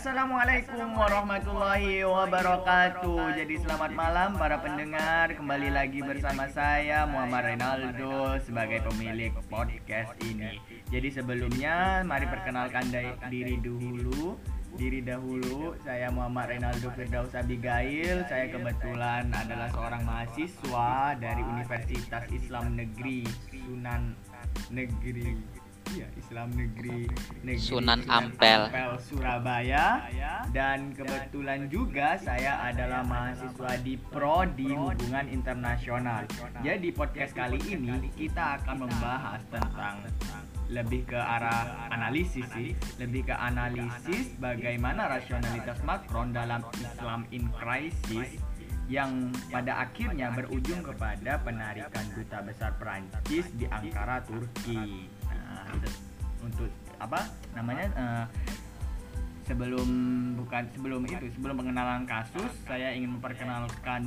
Assalamualaikum warahmatullahi wabarakatuh. Jadi selamat malam para pendengar. Kembali lagi bersama saya Muhammad Renaldo sebagai pemilik podcast ini. Jadi sebelumnya mari perkenalkan diri dahulu. Diri dahulu, saya Muhammad Renaldo Firdaus Abigail. Saya kebetulan adalah seorang mahasiswa dari Universitas Islam Negeri Sunan Negeri Iya, Islam Negeri Negeri Sunan Ampel. Ampel Surabaya dan kebetulan juga saya adalah mahasiswa di Prodi Hubungan Internasional. Jadi podcast kali ini kita akan membahas tentang lebih ke arah analisis sih, lebih ke analisis bagaimana rasionalitas Macron dalam Islam in crisis yang pada akhirnya berujung kepada penarikan duta besar Perancis di Ankara, Turki untuk apa namanya uh, sebelum bukan sebelum itu sebelum pengenalan kasus saya ingin memperkenalkan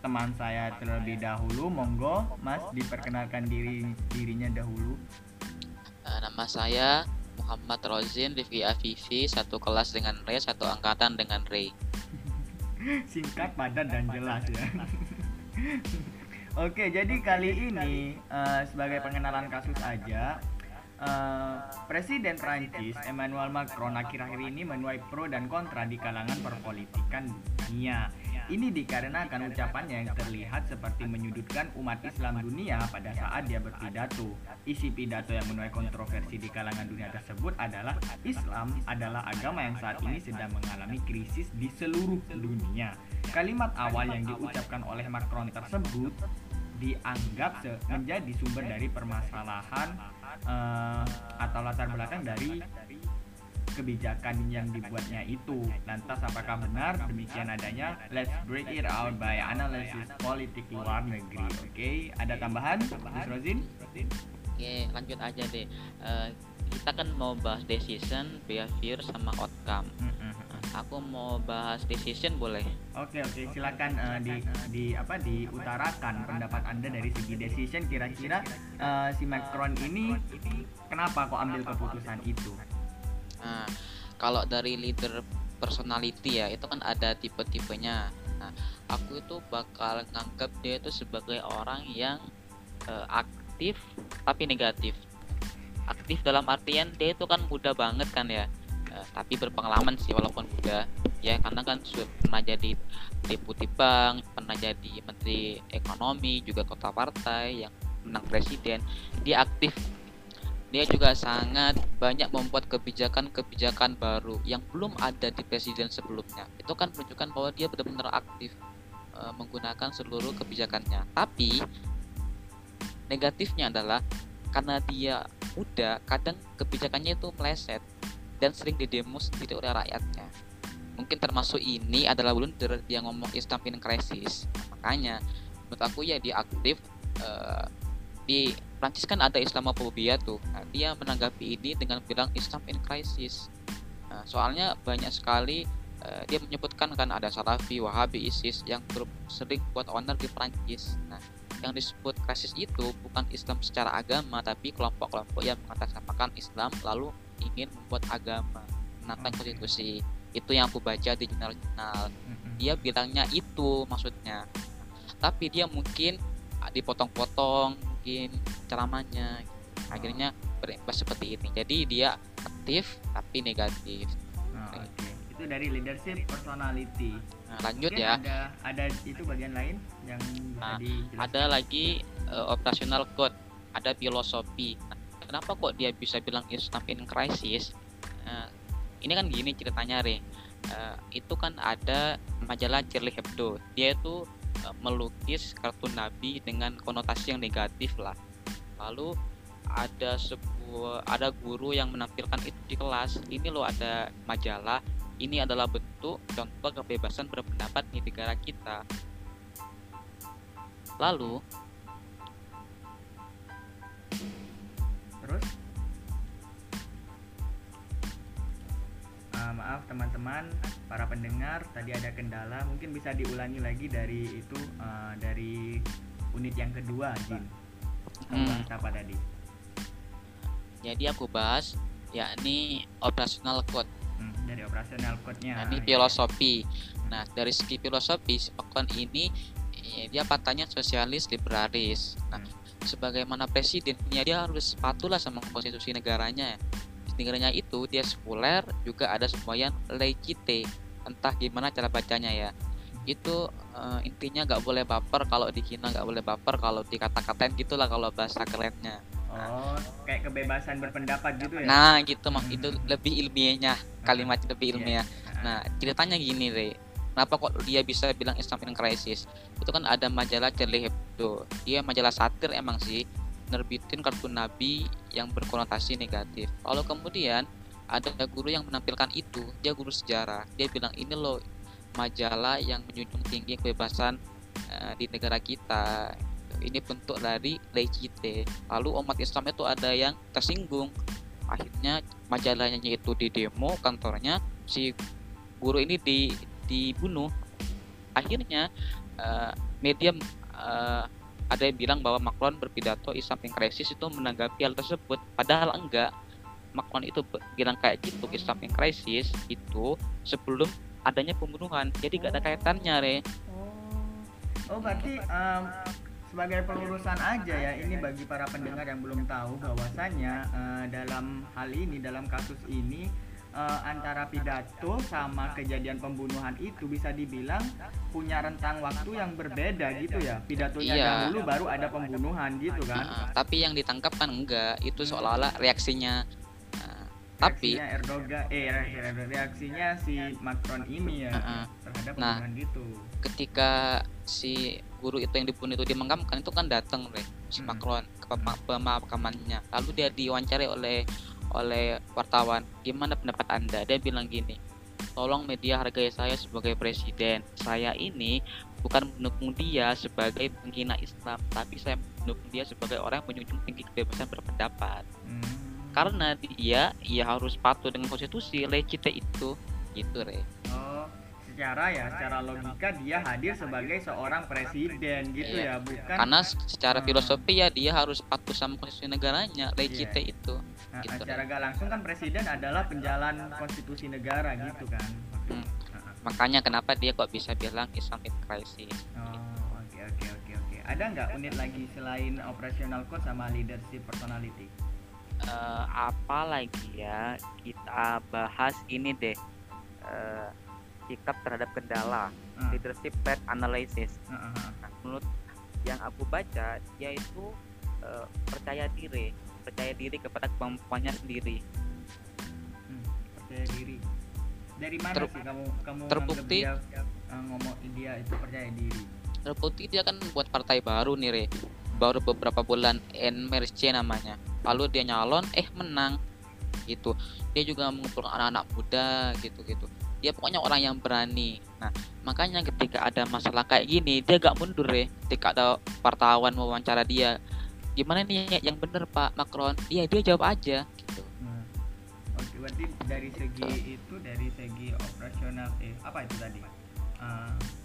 teman saya terlebih dahulu. Monggo mas diperkenalkan diri dirinya dahulu. Uh, nama saya Muhammad Rozin Rifki Afifi satu kelas dengan Ray satu angkatan dengan Ray singkat padat dan jelas ya. Oke, jadi kali ini uh, sebagai pengenalan kasus aja, Uh, Presiden Prancis Emmanuel Macron akhir-akhir ini menuai pro dan kontra di kalangan perpolitikan dunia. Ini dikarenakan ucapannya yang terlihat seperti menyudutkan umat Islam dunia pada saat dia berpidato. Isi pidato yang menuai kontroversi di kalangan dunia tersebut adalah Islam adalah agama yang saat ini sedang mengalami krisis di seluruh dunia. Kalimat awal yang diucapkan oleh Macron tersebut dianggap menjadi sumber dari permasalahan uh, atau latar belakang dari kebijakan yang dibuatnya itu. Lantas apakah benar demikian adanya? Let's break it out by analysis politik luar negeri. Oke, okay? ada tambahan, Mas Rozin? Oke, okay, lanjut aja deh. Uh, kita kan mau bahas decision, behavior, sama outcome. Mm -hmm aku mau bahas decision boleh? Oke oke silakan uh, di di apa diutarakan pendapat anda dari segi decision. Kira-kira uh, si Macron ini kenapa kok ambil keputusan itu? Nah kalau dari leader personality ya itu kan ada tipe-tipenya. Nah aku itu bakal nganggap dia itu sebagai orang yang uh, aktif tapi negatif. Aktif dalam artian dia itu kan muda banget kan ya uh, tapi berpengalaman sih walaupun muda ya karena kan sudah pernah jadi deputi bank pernah jadi menteri ekonomi juga kota partai yang menang presiden dia aktif. Dia juga sangat banyak membuat kebijakan-kebijakan baru yang belum ada di presiden sebelumnya. Itu kan menunjukkan bahwa dia benar-benar aktif e, menggunakan seluruh kebijakannya. Tapi negatifnya adalah karena dia muda kadang kebijakannya itu meleset dan sering didemo sendiri oleh rakyatnya. Mungkin termasuk ini adalah blunder yang ngomong Islam in crisis. Makanya menurut aku ya dia aktif uh, di Prancis kan ada Islamophobia tuh. Nah, dia menanggapi ini dengan bilang Islam in crisis. Nah, soalnya banyak sekali uh, dia menyebutkan kan ada Salafi, Wahabi, ISIS yang sering buat owner di Prancis. Nah, yang disebut krisis itu bukan Islam secara agama tapi kelompok-kelompok yang mengatasnamakan Islam lalu ingin membuat agama. Menantang konstitusi itu yang aku baca di jurnal-jurnal. Dia bilangnya itu maksudnya. Tapi dia mungkin dipotong-potong mungkin ceramahnya. Akhirnya berimbas seperti ini. Jadi dia aktif tapi negatif. Oh, okay. itu dari leadership personality. Nah, lanjut mungkin ya. ada ada itu bagian lain yang nah, ada lagi uh, operasional code. Ada filosofi. Nah, kenapa kok dia bisa bilang Islam in crisis? Uh, ini kan gini ceritanya re. Uh, itu kan ada majalah Charlie Hebdo. Dia itu uh, melukis kartun nabi dengan konotasi yang negatif lah. Lalu ada sebuah ada guru yang menampilkan itu di kelas. Ini loh ada majalah. Ini adalah bentuk contoh kebebasan berpendapat di negara kita. Lalu terus uh, maaf teman-teman para pendengar tadi ada kendala mungkin bisa diulangi lagi dari itu uh, dari unit yang kedua Jin hmm. apa tadi jadi aku bahas yakni operational code Hmm, dari operasional code-nya. Nah, ini ya. filosofi. Nah, dari segi filosofi, Macron ini eh, dia partainya sosialis liberalis. Nah, sebagaimana presidennya dia harus patuhlah sama konstitusi negaranya. Negaranya itu dia sekuler, juga ada semboyan legite. Entah gimana cara bacanya ya. Itu eh, intinya nggak boleh baper kalau di Cina nggak boleh baper kalau dikata-katain gitulah kalau bahasa kerennya. Oh, kayak kebebasan berpendapat gitu ya. Nah, gitu mak Hmm. itu lebih ilmiahnya kalimat lebih Iya. ilmiah. Nah, ceritanya gini, Re. Kenapa kok dia bisa bilang Islam in crisis? Itu kan ada majalah Charlie Hebdo. Dia majalah satir emang sih, nerbitin kartun nabi yang berkonotasi negatif. Lalu kemudian ada guru yang menampilkan itu, dia guru sejarah. Dia bilang ini loh majalah yang menjunjung tinggi kebebasan eh, di negara kita. Ini bentuk dari legite. Lalu umat Islam itu ada yang tersinggung. Akhirnya majalahnya itu di demo kantornya si guru ini di dibunuh akhirnya eh, media eh, ada yang bilang bahwa Macron berpidato Islam in crisis itu menanggapi hal tersebut. Padahal enggak. Macron itu bilang kayak gitu Islam in crisis itu sebelum adanya pembunuhan. Jadi gak ada kaitannya re. Oh, berarti em, sebagai pelurusan aja ya ini bagi para pendengar yang belum tahu bahwasannya eh, dalam hal ini dalam kasus ini eh, antara pidato sama kejadian pembunuhan itu bisa dibilang punya rentang waktu yang berbeda gitu ya pidatonya Iya. dahulu baru ada pembunuhan gitu kan Nah, tapi yang ditangkap kan enggak itu seolah-olah reaksinya Nah, tapi reaksinya Erdogan eh reaksinya, si Macron ini ya Heeh. terhadap Nah. pembunuhan gitu ketika si guru itu yang dibunuh itu dimakamkan itu kan datang si Hmm. Macron ke pema- pemakamannya lalu dia diwawancari oleh oleh wartawan gimana pendapat anda? Dia bilang gini tolong media hargai saya sebagai presiden. Saya ini bukan mendukung dia sebagai penghina Islam tapi saya mendukung dia sebagai orang yang menjunjung tinggi kebebasan berpendapat. Hmm. karena dia ya harus patuh dengan konstitusi legite itu. Gitu re. Oh, secara ya, secara logika dia hadir sebagai seorang presiden gitu Iya. ya, bukan? karena secara Hmm. filosofi ya dia harus patuh sama konstitusi negaranya legite Iya. itu Nah, gitu. secara gak langsung kan presiden adalah penjalan konstitusi negara gitu kan. Hmm. Nah, makanya kenapa dia kok bisa bilang Islamic crisis Oh, oke oke oke oke. Ada nggak unit lagi selain operational code sama leadership personality? Eh, apa lagi ya kita bahas ini deh eh, sikap terhadap kendala Ah, leadership threat analysis. Ah, ah, ah. nah, menurut yang aku baca dia itu eh, percaya diri percaya diri kepada kemampuannya sendiri. Hmm, percaya diri. Dari mana Ter- sih kamu kamu terbukti- dia eh, ngomong dia itu percaya diri? terbukti dia kan buat partai baru nih re. Baru beberapa bulan NMRC namanya. Lalu dia nyalon eh menang gitu. Dia juga mengumpulkan anak-anak muda gitu gitu dia pokoknya orang yang berani. Nah makanya ketika ada masalah kayak gini dia gak mundur ya. Ketika ada wartawan wawancara dia gimana nih yang bener Pak Macron? Iya dia jawab aja gitu. Nah, Oke, berarti dari segi itu dari segi operasional eh apa itu tadi? Namanya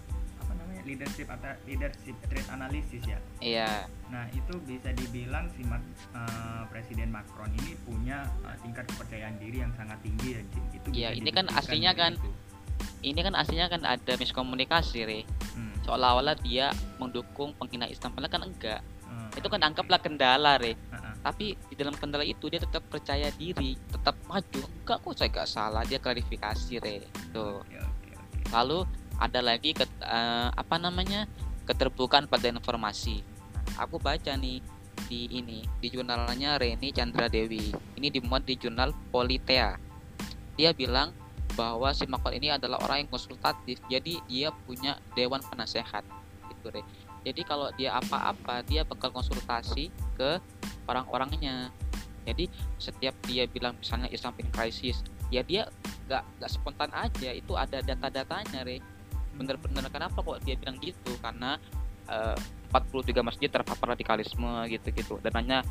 leadership atau leadership trait analysis ya. iya Nah itu bisa dibilang si Mac- eh, Presiden Macron ini punya eh, tingkat kepercayaan diri yang sangat tinggi ya. Itu Iya, ini kan aslinya kan itu. ini kan aslinya kan ada miskomunikasi re Hmm, seolah-olah dia mendukung penghina Islam padahal kan enggak hmm, itu kan anggaplah kendala re. Heeh. tapi di dalam kendala itu dia tetap percaya diri tetap maju enggak kok saya enggak salah dia klarifikasi re tuh Oke oke oke. lalu ada lagi ket- eh, apa namanya keterbukaan pada informasi. Nah, aku baca nih di ini di jurnalnya Reni Chandra Dewi ini dimuat di jurnal Politea. Dia bilang bahwa si Macron ini adalah orang yang konsultatif jadi dia punya dewan penasehat. Gitu Re. jadi kalau dia apa-apa dia bakal konsultasi ke orang-orangnya. Jadi setiap dia bilang misalnya Islam crisis ya dia nggak nggak spontan aja itu ada data-datanya re bener-bener kenapa kok dia bilang gitu? Karena eh, 43 masjid terpapar radikalisme gitu-gitu. Dananya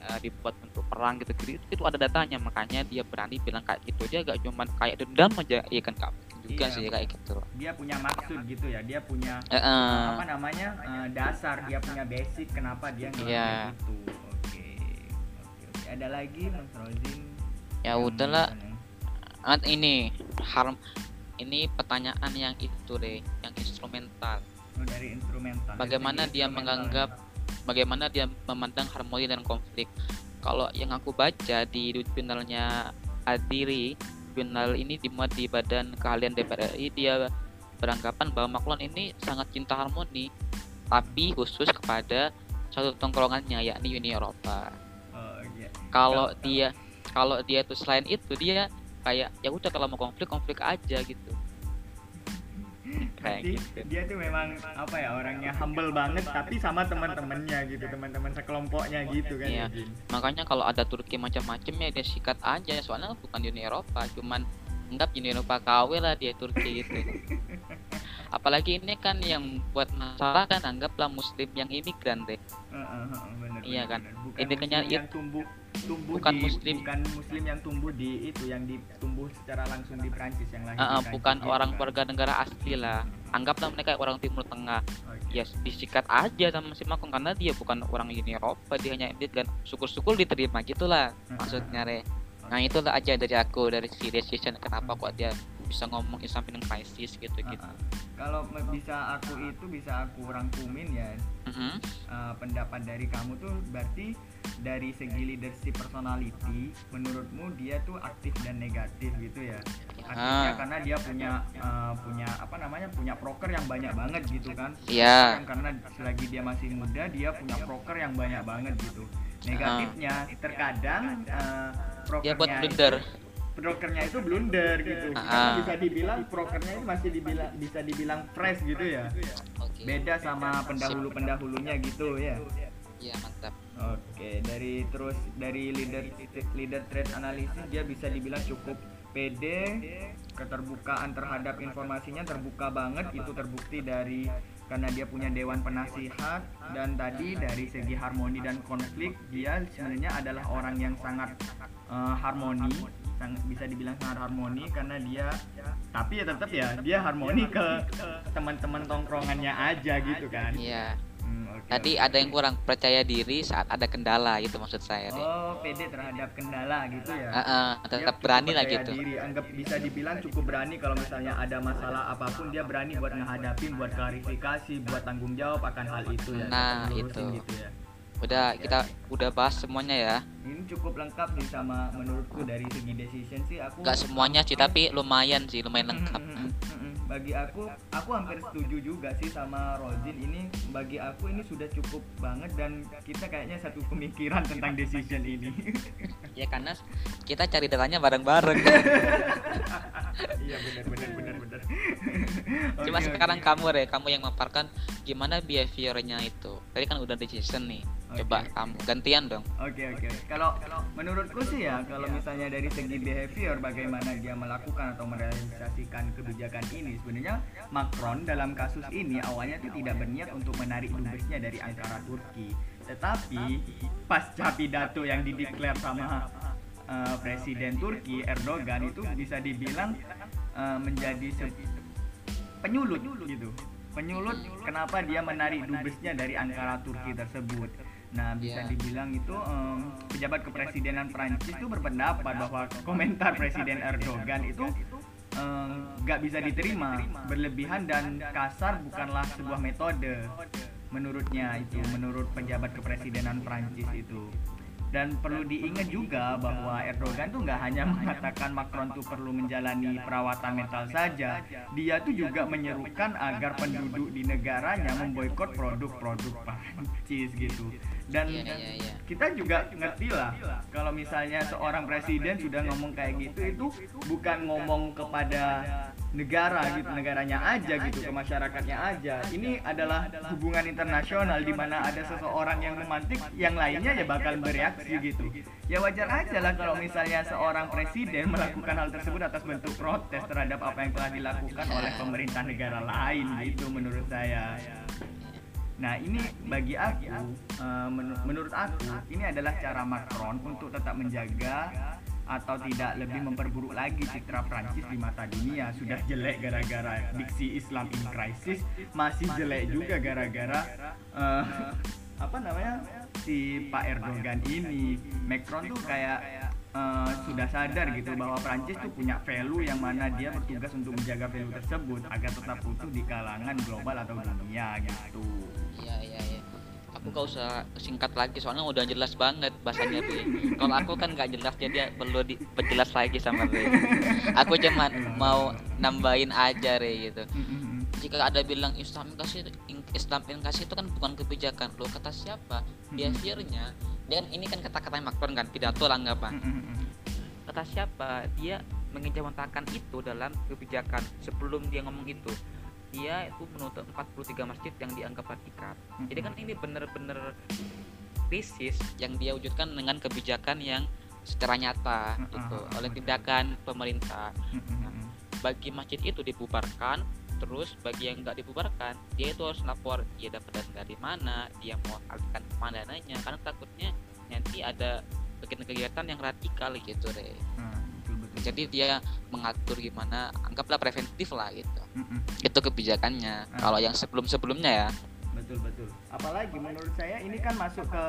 eh, dibuat untuk perang gitu gitu itu, itu ada datanya. Makanya dia berani bilang kayak gitu dia gak cuman kayak dendam aja. Iya kan mungkin juga Iya, sih kayak gitu. Dia punya maksud gitu ya. Dia punya eh, apa namanya eh, dasar. Dia punya basic kenapa dia ngelakuin Iya. itu. Oke. Oke oke. Ada lagi Mas Rozin? ya udahlah. Ah, ini harm ini pertanyaan yang itu deh, yang instrumental. Oh, dari instrumental. Bagaimana Dari dia instrumental. menganggap bagaimana dia memandang harmoni dan konflik. Kalau yang aku baca di jurnalnya Adiri, jurnal ini dimuat di Badan Keahlian DPR RI, dia beranggapan bahwa Macron ini sangat cinta harmoni, tapi khusus kepada satu tongkrongannya yakni Uni Eropa. Oh, iya. Kalau dia kalau dia tuh selain itu dia kayak ya udah kalau mau konflik konflik aja gitu. Kayak gitu. dia tuh memang apa ya orangnya humble banget tapi sama teman-temannya gitu teman-teman sekelompoknya gitu kan Iya. ya? Makanya kalau ada Turki macam-macam ya dia sikat aja soalnya bukan Uni Eropa, cuman anggap Uni Eropa KW lah dia Turki gitu. Apalagi ini kan yang buat masalah kan anggaplah muslim yang imigran deh. Heeh, heeh, bener, Iya kan? Bukan it- yang tumbuh tumbuh bukan di, muslim. bukan muslim yang tumbuh di itu yang ditumbuh secara langsung di Prancis yang lahir Ah, ah, di Prancis bukan gitu orang warga negara asli lah. Anggaplah mereka orang Timur Tengah. Oke. Ya disikat aja sama si Macron karena dia bukan orang Uni Eropa, dia hanya imigran. Syukur-syukur diterima gitulah maksudnya re. Nah itulah aja dari aku dari si decision kenapa kok dia bisa ngomong Islam crisis gitu gitu. Ah, ah. Kalau bisa aku itu bisa aku rangkumin ya Mhm. uh, pendapat dari kamu tuh berarti dari segi leadership personality menurutmu dia tuh aktif dan negatif gitu ya aktifnya Ah. karena dia punya uh, punya apa namanya punya proker yang banyak banget gitu kan Iya. Kan karena selagi dia masih muda dia punya proker yang banyak banget gitu negatifnya terkadang uh, Dia buat prokernya blunder. Brokernya itu blunder gitu. Karena bisa dibilang prokernya itu masih dibilang bisa dibilang fresh gitu ya. Oke. beda sama pendahulu pendahulunya gitu ya. Iya mantap. Oke, dari terus dari leader leader trade analisis dia bisa dibilang cukup pede, keterbukaan terhadap informasinya terbuka banget itu terbukti dari karena dia punya dewan penasihat dan tadi dari segi harmoni dan konflik dia sebenarnya adalah orang yang sangat eh, harmoni sang- bisa dibilang sangat harmoni karena dia tapi ya tetap ya dia harmoni ke teman-teman tongkrongannya aja gitu kan Iya. Tadi oke. ada yang kurang percaya diri saat ada kendala itu maksud saya. Dek. Oh, pede terhadap kendala gitu ya. Ah, Dia tetap cukup berani lah gitu. Diri. Anggap bisa dibilang cukup berani kalau misalnya ada masalah apa pun dia berani buat ngehadapin, buat klarifikasi, buat tanggung jawab akan hal itu ya. Nah, itu. Gitu ya. Udah kita udah bahas semuanya ya. Ini cukup lengkap sih sama menurutku dari segi decision sih aku. Gak semuanya sih tapi lumayan sih lumayan lengkap. Mm, mm, mm. Bagi aku, aku hampir setuju juga sih sama Rozin ini. Bagi aku ini sudah cukup banget dan kita kayaknya satu pemikiran tentang decision ini. Ya karena kita cari datanya bareng-bareng. iya benar benar benar benar. Cuma Oke, sekarang oke. kamu re, kamu yang memaparkan gimana behaviornya itu. Tadi kan udah decision nih. Coba Oke. kamu gantian dong. Oke oke. Kalau menurutku sih ya, kalau misalnya dari segi behavior bagaimana dia melakukan atau merealisasikan kebijakan ini, sebenarnya Macron dalam kasus ini awalnya itu tidak berniat untuk menarik dubesnya dari Ankara Turki, tetapi pasca pidato yang dideklar sama uh, Presiden Turki Erdogan itu bisa dibilang uh, menjadi se- penyulut gitu. Penyulut kenapa dia menarik dubesnya dari Ankara Turki tersebut nah bisa Iya. dibilang itu em, pejabat kepresidenan Prancis itu berpendapat bahwa komentar Presiden Erdogan itu nggak bisa diterima. berlebihan dan kasar bukanlah sebuah metode menurutnya itu menurut pejabat kepresidenan Prancis itu. Dan perlu diingat juga bahwa Erdogan tuh nggak hanya mengatakan Macron tuh perlu menjalani perawatan mental saja, dia tuh juga menyerukan agar penduduk di negaranya memboikot produk-produk Prancis gitu. Dan Iya iya iya. kita juga ngerti lah kalau misalnya seorang presiden sudah ngomong kayak gitu itu bukan ngomong kepada negara gitu negaranya aja gitu ke masyarakatnya aja. Ini adalah hubungan internasional di mana ada seseorang yang memantik yang lainnya ya bakal bereaksi gitu. Ya wajar aja lah kalau misalnya seorang presiden melakukan hal tersebut atas bentuk protes terhadap apa yang telah dilakukan oleh pemerintah negara lain gitu menurut saya Nah ini bagi aku, eh, menu- menurut aku ini adalah cara Macron untuk tetap menjaga atau tidak lebih memperburuk lagi citra Prancis di mata dunia. Sudah jelek gara-gara diksi Islam in crisis, masih jelek juga gara-gara eh, apa namanya si Pak Erdogan ini. Macron tuh kayak uh, sudah sadar gitu bahwa Prancis tuh punya value yang mana dia bertugas untuk menjaga value tersebut agar tetap utuh di kalangan global atau dunia gitu. Iya iya iya. Aku gak usah singkat lagi soalnya udah jelas banget bahasanya Be. Kalau aku kan gak jelas jadi perlu diperjelas lagi sama Be. Aku cuman mau nambahin aja Re gitu. Jika ada bilang Islam kasih Islam kasih itu kan bukan kebijakan. Lo kata siapa? Behaviornya dia kan ini kan kata-kata Macron kan pidato lah nggak apa kata siapa? Dia mengejawantahkan itu dalam kebijakan sebelum dia ngomong itu. Dia itu menutup 43 masjid yang dianggap radikal jadi kan ini bener-bener krisis yang dia wujudkan dengan kebijakan yang secara nyata itu oleh tindakan pemerintah. Nah, bagi masjid itu dibubarkan terus bagi yang nggak dibubarkan dia itu harus lapor dia dapat dana dari mana dia mau alihkan ke mana dananya karena takutnya nanti ada kegiatan-kegiatan yang radikal gitu deh hmm, jadi dia mengatur gimana anggaplah preventif lah gitu. Hmm, itu kebijakannya. Hmm. kalau yang sebelum-sebelumnya ya. Betul betul. Apalagi menurut saya ini kan masuk ke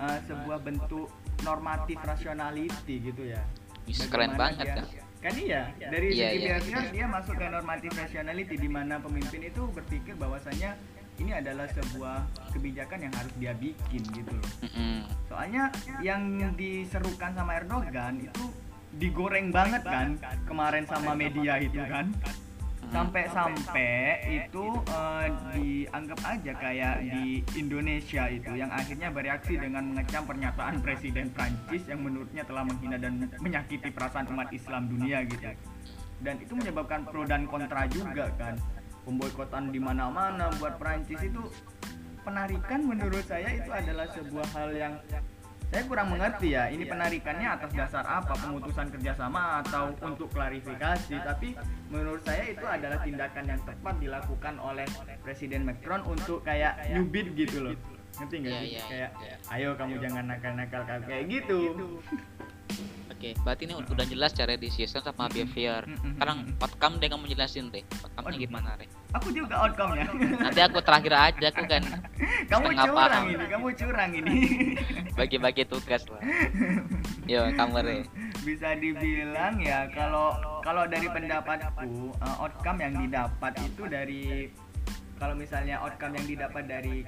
uh, sebuah bentuk normatif rationality gitu ya. Bisa keren banget ya kan iya dari iya, segi iya, iya. dia masuk ke normatif rationality di mana pemimpin itu berpikir bahwasanya ini adalah sebuah kebijakan yang harus dia bikin gitu loh. Soalnya yang diserukan sama Erdogan itu digoreng banget kan kemarin sama media itu kan sampai-sampai itu uh, dianggap aja kayak di Indonesia itu yang akhirnya bereaksi dengan mengecam pernyataan Presiden Prancis yang menurutnya telah menghina dan menyakiti perasaan umat Islam dunia gitu. Dan itu menyebabkan pro dan kontra juga kan. Pemboikotan di mana-mana buat Prancis itu penarikan menurut saya itu adalah sebuah hal yang saya kurang mengerti ya ini penarikannya atas dasar apa? pemutusan kerjasama atau untuk klarifikasi? tapi menurut saya itu adalah tindakan yang tepat dilakukan oleh Presiden Macron untuk kayak nyubit gitu loh. ngerti nggak iya, sih? yeah, kayak yeah. ayo kamu jangan nakal-nakal kayak gitu Oke, berarti ini udah jelas cara di season sama behavior. Sekarang outcome deh kamu jelasin deh. Outcome-nya gimana, Re? Aku juga outcome-nya. Nanti aku terakhir aja aku kan. kamu curang paham. ini, kamu curang ini. Bagi-bagi tugas lah. Yo, kamu Re. Bisa dibilang ya kalau kalau dari pendapatku uh, outcome yang didapat itu dari kalau misalnya outcome yang didapat dari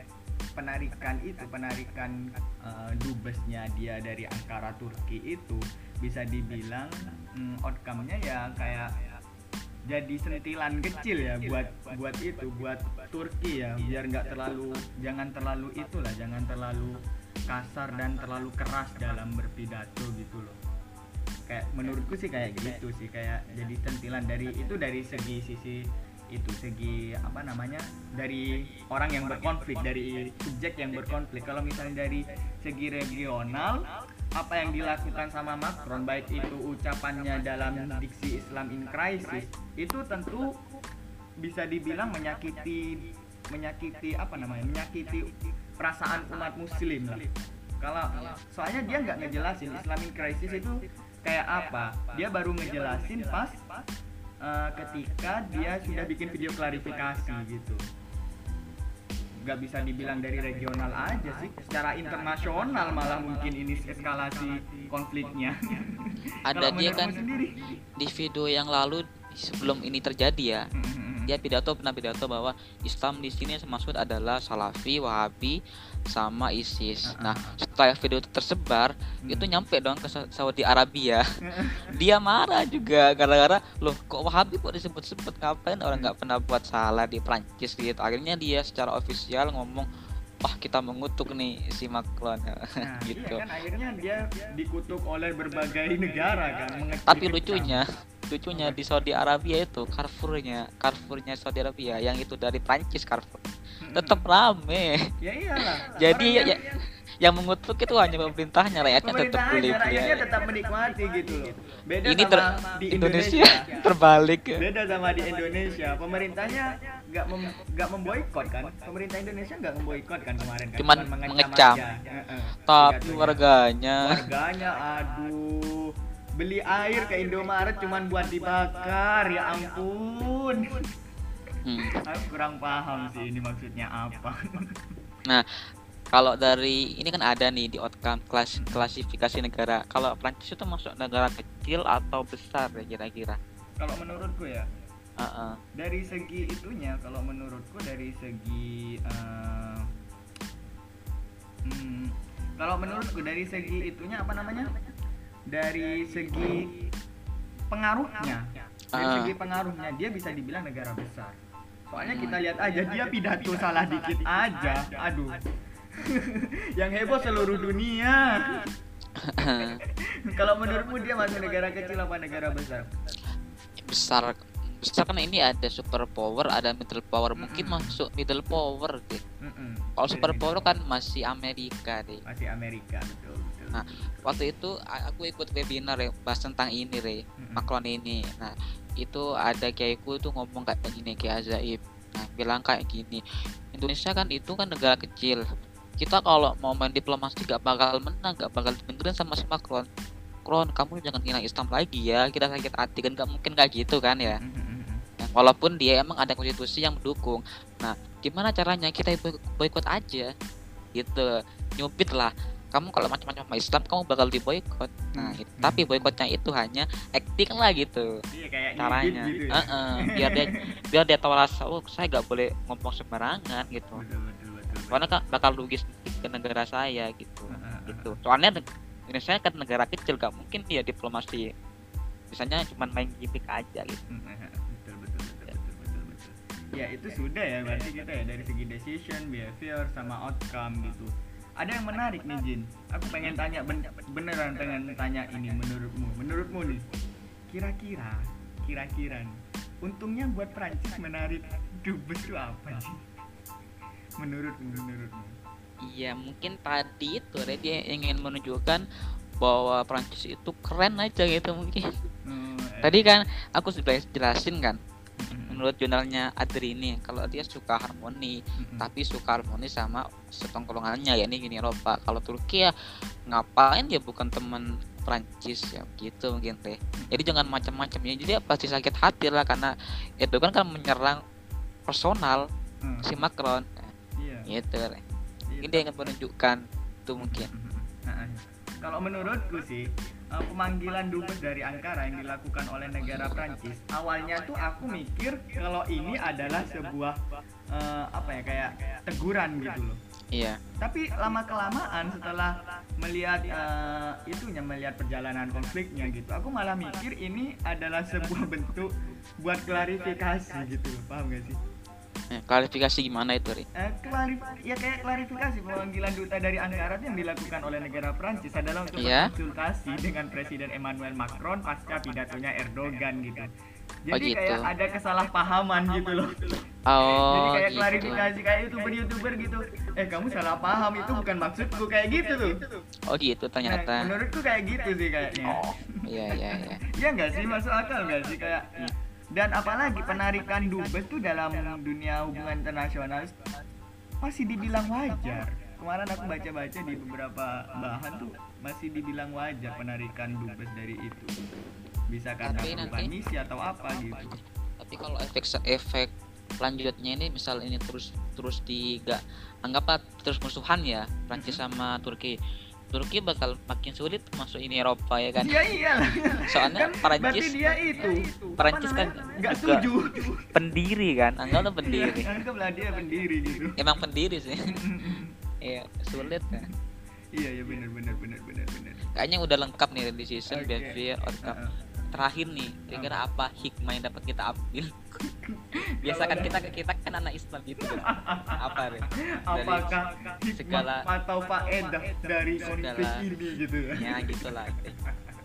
penarikan itu penarikan uh, dubesnya dia dari Ankara Turki itu bisa dibilang mm, outcome-nya ya kayak jadi sentilan kecil ya buat buat itu buat Turki ya. Biar nggak terlalu jangan terlalu itulah jangan terlalu kasar dan terlalu keras dalam berpidato gitu loh. Kayak menurutku sih kayak gitu sih kayak jadi sentilan dari itu dari segi sisi itu segi apa namanya dari orang yang berkonflik dari subjek yang berkonflik. Kalau misalnya dari segi regional apa yang dilakukan sama Macron baik itu ucapannya dalam diksi Islam in crisis itu tentu bisa dibilang menyakiti menyakiti apa namanya menyakiti perasaan umat muslim lah. Kalau soalnya dia nggak ngejelasin Islam in crisis itu kayak apa. Dia baru ngejelasin pas uh, ketika dia sudah bikin video klarifikasi gitu. Nggak bisa dibilang dari regional aja sih secara internasional malah mungkin ini eskalasi konfliknya. Ada dia kan sendiri. di video yang lalu sebelum ini terjadi ya. Hmm dia pidato pernah pidato bahwa Islam di sini maksud adalah Salafi, Wahabi, sama ISIS. Nah, setelah video itu tersebar, hmm. itu nyampe dong ke Saudi Arabia. dia marah juga gara-gara loh kok Wahabi kok disebut-sebut ngapain orang nggak pernah buat salah di Prancis gitu. Akhirnya dia secara ofisial ngomong wah kita mengutuk nih si Macron nah, gitu. Iya kan akhirnya dia dikutuk oleh berbagai negara kan. Tapi lucunya lucunya di Saudi Arabia itu Carrefournya Carrefournya Saudi Arabia yang itu dari Prancis Carrefour. Tetap rame. Ya iyalah. Jadi ya, ya yang mengutuk itu hanya pemerintahnya rakyatnya tetap beli rakyatnya tetap menikmati gitu loh. beda ini ter di Indonesia, Indonesia. Terbalik. Beda sama di Indonesia. pemerintahnya nggak mem nggak memboikot kan? Pemerintah Indonesia nggak memboikot kan kemarin kan? Cuman, cuman mengecam, mengecam. tapi warganya. Warganya aduh beli air ke Indomaret cuman buat dibakar ya ampun. Hmm. aku kurang paham sih ini maksudnya apa. Nah kalau dari ini kan ada nih di outcome kelas klasifikasi negara. Kalau Prancis itu masuk negara kecil atau besar ya kira-kira? Kalau menurutku ya. Uh dari segi itunya kalau menurutku dari segi uh, hmm, kalau menurutku dari segi itunya apa namanya dari segi pengaruhnya. Dari Ah. segi pengaruhnya dia bisa dibilang negara besar. Soalnya kita lihat aja dia pidato salah dikit aja. Aduh. Yang heboh seluruh dunia. Kalau menurutmu dia masuk negara kecil apa negara besar? Besar besar kan ini ada super power ada middle power. Mungkin Mm-mm. masuk middle power deh. Mm-mm. kalau super power kan masih Amerika deh. Masih Amerika betul Nah, waktu itu aku ikut webinar ya bahas tentang ini re Mm-mm. Macron ini nah itu ada kiaiku tuh ngomong kayak gini kayak Azaib nah bilang kayak gini Indonesia kan itu kan negara kecil kita kalau mau main diplomasi gak bakal menang gak bakal didengerin sama si Macron Macron kamu jangan hilang Islam lagi ya kita sakit hati kan gak mungkin kayak gitu kan ya. Nah, walaupun dia emang ada konstitusi yang mendukung. Nah, gimana caranya kita boykot aja? Gitu. Nyubit lah. Kamu kalau macam-macam sama Islam kamu bakal diboykot. Nah, Hmm. tapi boykotnya itu hanya acting lah gitu Iya kayak caranya. gitu ya. Heeh, biar dia biar dia tahu rasa oh saya gak boleh ngomong sembarangan gitu. Betul betul betul. Soalnya kan bakal rugi sedikit ke negara saya gitu. Heeh, Gitu. Soalnya Indonesia kan negara kecil gak mungkin dia diplomasi. Misalnya cuma main gimmick aja gitu. Ya itu sudah ya berarti kita ya dari segi decision, behavior sama outcome gitu. Ada yang menarik nih Jin. Aku pengen tanya ben- beneran pengen tanya ini menurutmu. Menurutmu nih. Kira-kira kira-kira. Untungnya buat Prancis menarik dubes itu apa Jin? Menurutmu menurutmu. Iya mungkin tadi itu dia ingin menunjukkan bahwa Prancis itu keren aja gitu mungkin. Hmm, eh, Tadi kan aku sudah jelasin kan menurut jurnalnya Adri ini kalau dia suka harmoni mm-mm. tapi suka harmoni sama setongkrongannya ya ini gini Eropa. Kalau Turki ya ngapain dia bukan teman Prancis ya gitu mungkin teh. Jadi jangan macam-macam ya. Jadi dia pasti sakit hati lah karena itu kan kan menyerang personal Hmm, si Macron. Iya. gitu. Re. iya, Mungkin dia ingin menunjukkan itu mungkin. Nah, Kalau menurutku sih eh, pemanggilan dubes dari Ankara yang dilakukan oleh negara Prancis awalnya tuh aku mikir kalau ini adalah sebuah eh, apa ya kayak teguran gitu loh. Iya. Tapi lama kelamaan setelah melihat eh, itunya melihat perjalanan konfliknya gitu, aku malah mikir ini adalah sebuah bentuk buat klarifikasi gitu loh, paham gak sih? Eh, klarifikasi gimana itu, Ri? Eh, klarif ya kayak klarifikasi pemanggilan duta dari Ankara itu yang dilakukan oleh negara Prancis adalah untuk Iya. berkonsultasi dengan Presiden Emmanuel Macron pasca pidatonya Erdogan gitu. Jadi Oh, gitu. kayak ada kesalahpahaman gitu loh. Oh, Jadi kayak gitu. klarifikasi kayak youtuber-youtuber gitu. Eh kamu salah paham itu bukan maksudku kayak gitu tuh. Oh, gitu Nah, ternyata. menurutku kayak gitu sih kayaknya. Oh, iya iya iya. Iya nggak sih masuk akal nggak sih kayak dan apalagi penarikan dubes tuh dalam dunia hubungan internasional masih dibilang wajar. Kemarin aku baca-baca di beberapa bahan tuh masih dibilang wajar penarikan dubes dari itu. Bisa karena Tapi perubahan nanti- misi atau apa gitu. Tapi kalau efek efek lanjutnya ini misal ini terus terus di gak anggaplah terus musuhan ya Prancis sama Turki. Turki bakal makin sulit masuk ini Eropa ya kan. Iya iya. Soalnya Berarti Prancis dia itu. Prancis kan nggak setuju. pendiri kan, anggaplah pendiri. Anggaplah dia pendiri gitu. Emang pendiri sih. Iya, sulit ya. iya iya benar benar benar benar benar. Kayaknya udah lengkap nih decision, Oke. behavior, outcome. Heeh. Terakhir nih, kira-kira apa hikmah yang dapat kita ambil? Biasa kan kita kita kan anak Islam gitu kan. Apa Rin? apakah segala- atau faedah dari konflik segala- ini gitu Ya gitulah.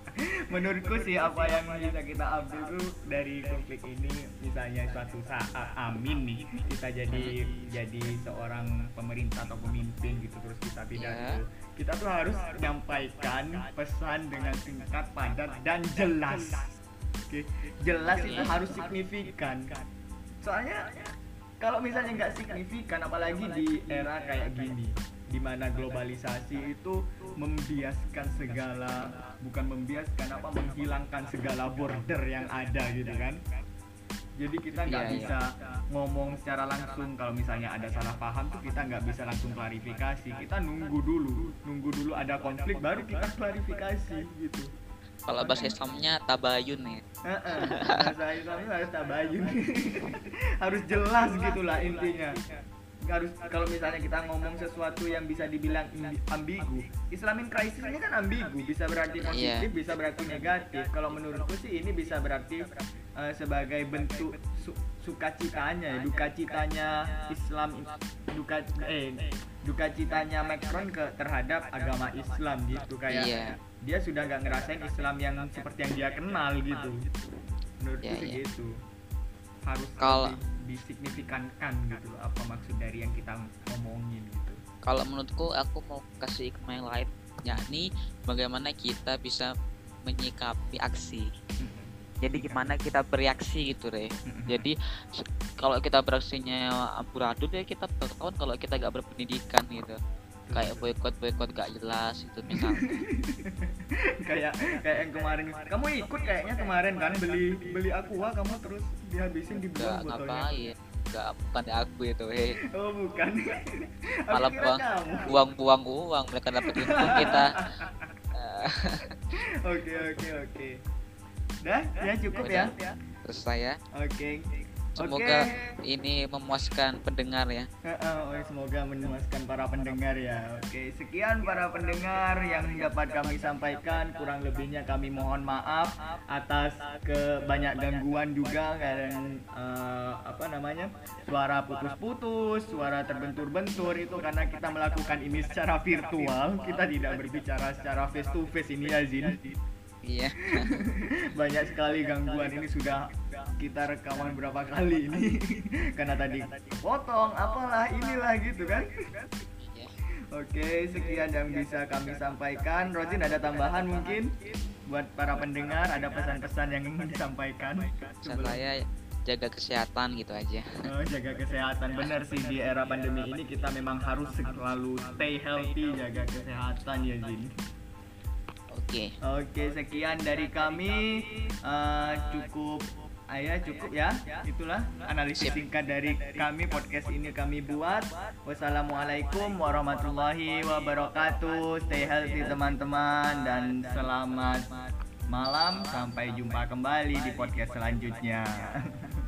menurutku sih apa yang bisa kita ambil tuh dari konflik ini misalnya suatu saat amin nih kita jadi jadi seorang pemerintah atau pemimpin gitu terus kita pidato kita tuh harus menyampaikan pesan dengan singkat padat dan jelas. Oke jelas itu harus signifikan. Soalnya kalau misalnya nggak signifikan apalagi di era kayak gini di mana globalisasi itu membiaskan segala bukan membiaskan apa menghilangkan segala border yang ada gitu kan? Jadi kita nggak Iya, iya. bisa ngomong secara langsung. Kalau misalnya ada salah paham tuh kita nggak bisa langsung klarifikasi. Kita nunggu dulu nunggu dulu ada konflik baru kita klarifikasi gitu. Kalau bahasa Islamnya tabayun ya. Bahasa Islam itu harus tabayun. Harus jelas gitulah intinya harus kalau misalnya kita ngomong sesuatu yang bisa dibilang ambigu Islamin crisis ini kan ambigu bisa berarti positif Iya. bisa berarti negatif kalau menurutku sih ini bisa berarti eh, sebagai bentuk su- sukacitanya ya, duka citanya Islam duka eh duka citanya Macron ke terhadap agama Islam gitu kayak Iya. dia sudah nggak ngerasain Islam yang seperti yang dia kenal gitu menurutku Iya, sih iya. gitu harus Kalau- lebih disignifikankan gitu loh apa maksud dari yang kita ngomongin gitu Kalau menurutku aku mau kasih hikmah yang lain yakni bagaimana kita bisa menyikapi aksi. Jadi gimana kita bereaksi gitu deh. Jadi se- kalau kita beraksinya amburadul ya kita bertahun kalau kita gak berpendidikan gitu. Kayak boykot boykot gak jelas itu misalnya. kayak kayak yang kemarin kamu ikut kayaknya kemarin kan beli beli aqua kamu terus dihabisin Gak dibuang botolnya ngapain. Gak bukan aku itu. Hei, oh bukan malah buang kamu. buang-buang uang mereka dapat untung kita. Oke oke oke dah ya cukup ya terus saya oke semoga Oke. ini memuaskan pendengar ya. Oh, semoga memuaskan para pendengar ya. Oke, sekian para pendengar yang dapat kami sampaikan. Kurang lebihnya kami mohon maaf atas ke banyak gangguan juga dan eh, apa namanya suara putus-putus, suara terbentur-bentur itu karena kita melakukan ini secara virtual. Kita tidak berbicara secara face to face ini ya Zin. Iya. Banyak sekali gangguan ini sudah kita rekaman berapa kali ini karena tadi potong apalah inilah gitu kan. Iya. Oke, sekian yang bisa kami sampaikan. Rosin ada tambahan mungkin buat para pendengar ada pesan-pesan yang ingin disampaikan. Pesan saya jaga kesehatan gitu aja. Oh, jaga kesehatan benar sih di era pandemi ini kita memang harus selalu stay healthy, jaga kesehatan ya Jin. Oke. Oke, sekian dari kami Eh, cukup Ayah cukup ya. Itulah analisis singkat dari kami podcast ini kami buat. Wassalamualaikum warahmatullahi wabarakatuh. Stay healthy teman-teman dan selamat malam sampai jumpa kembali di podcast selanjutnya.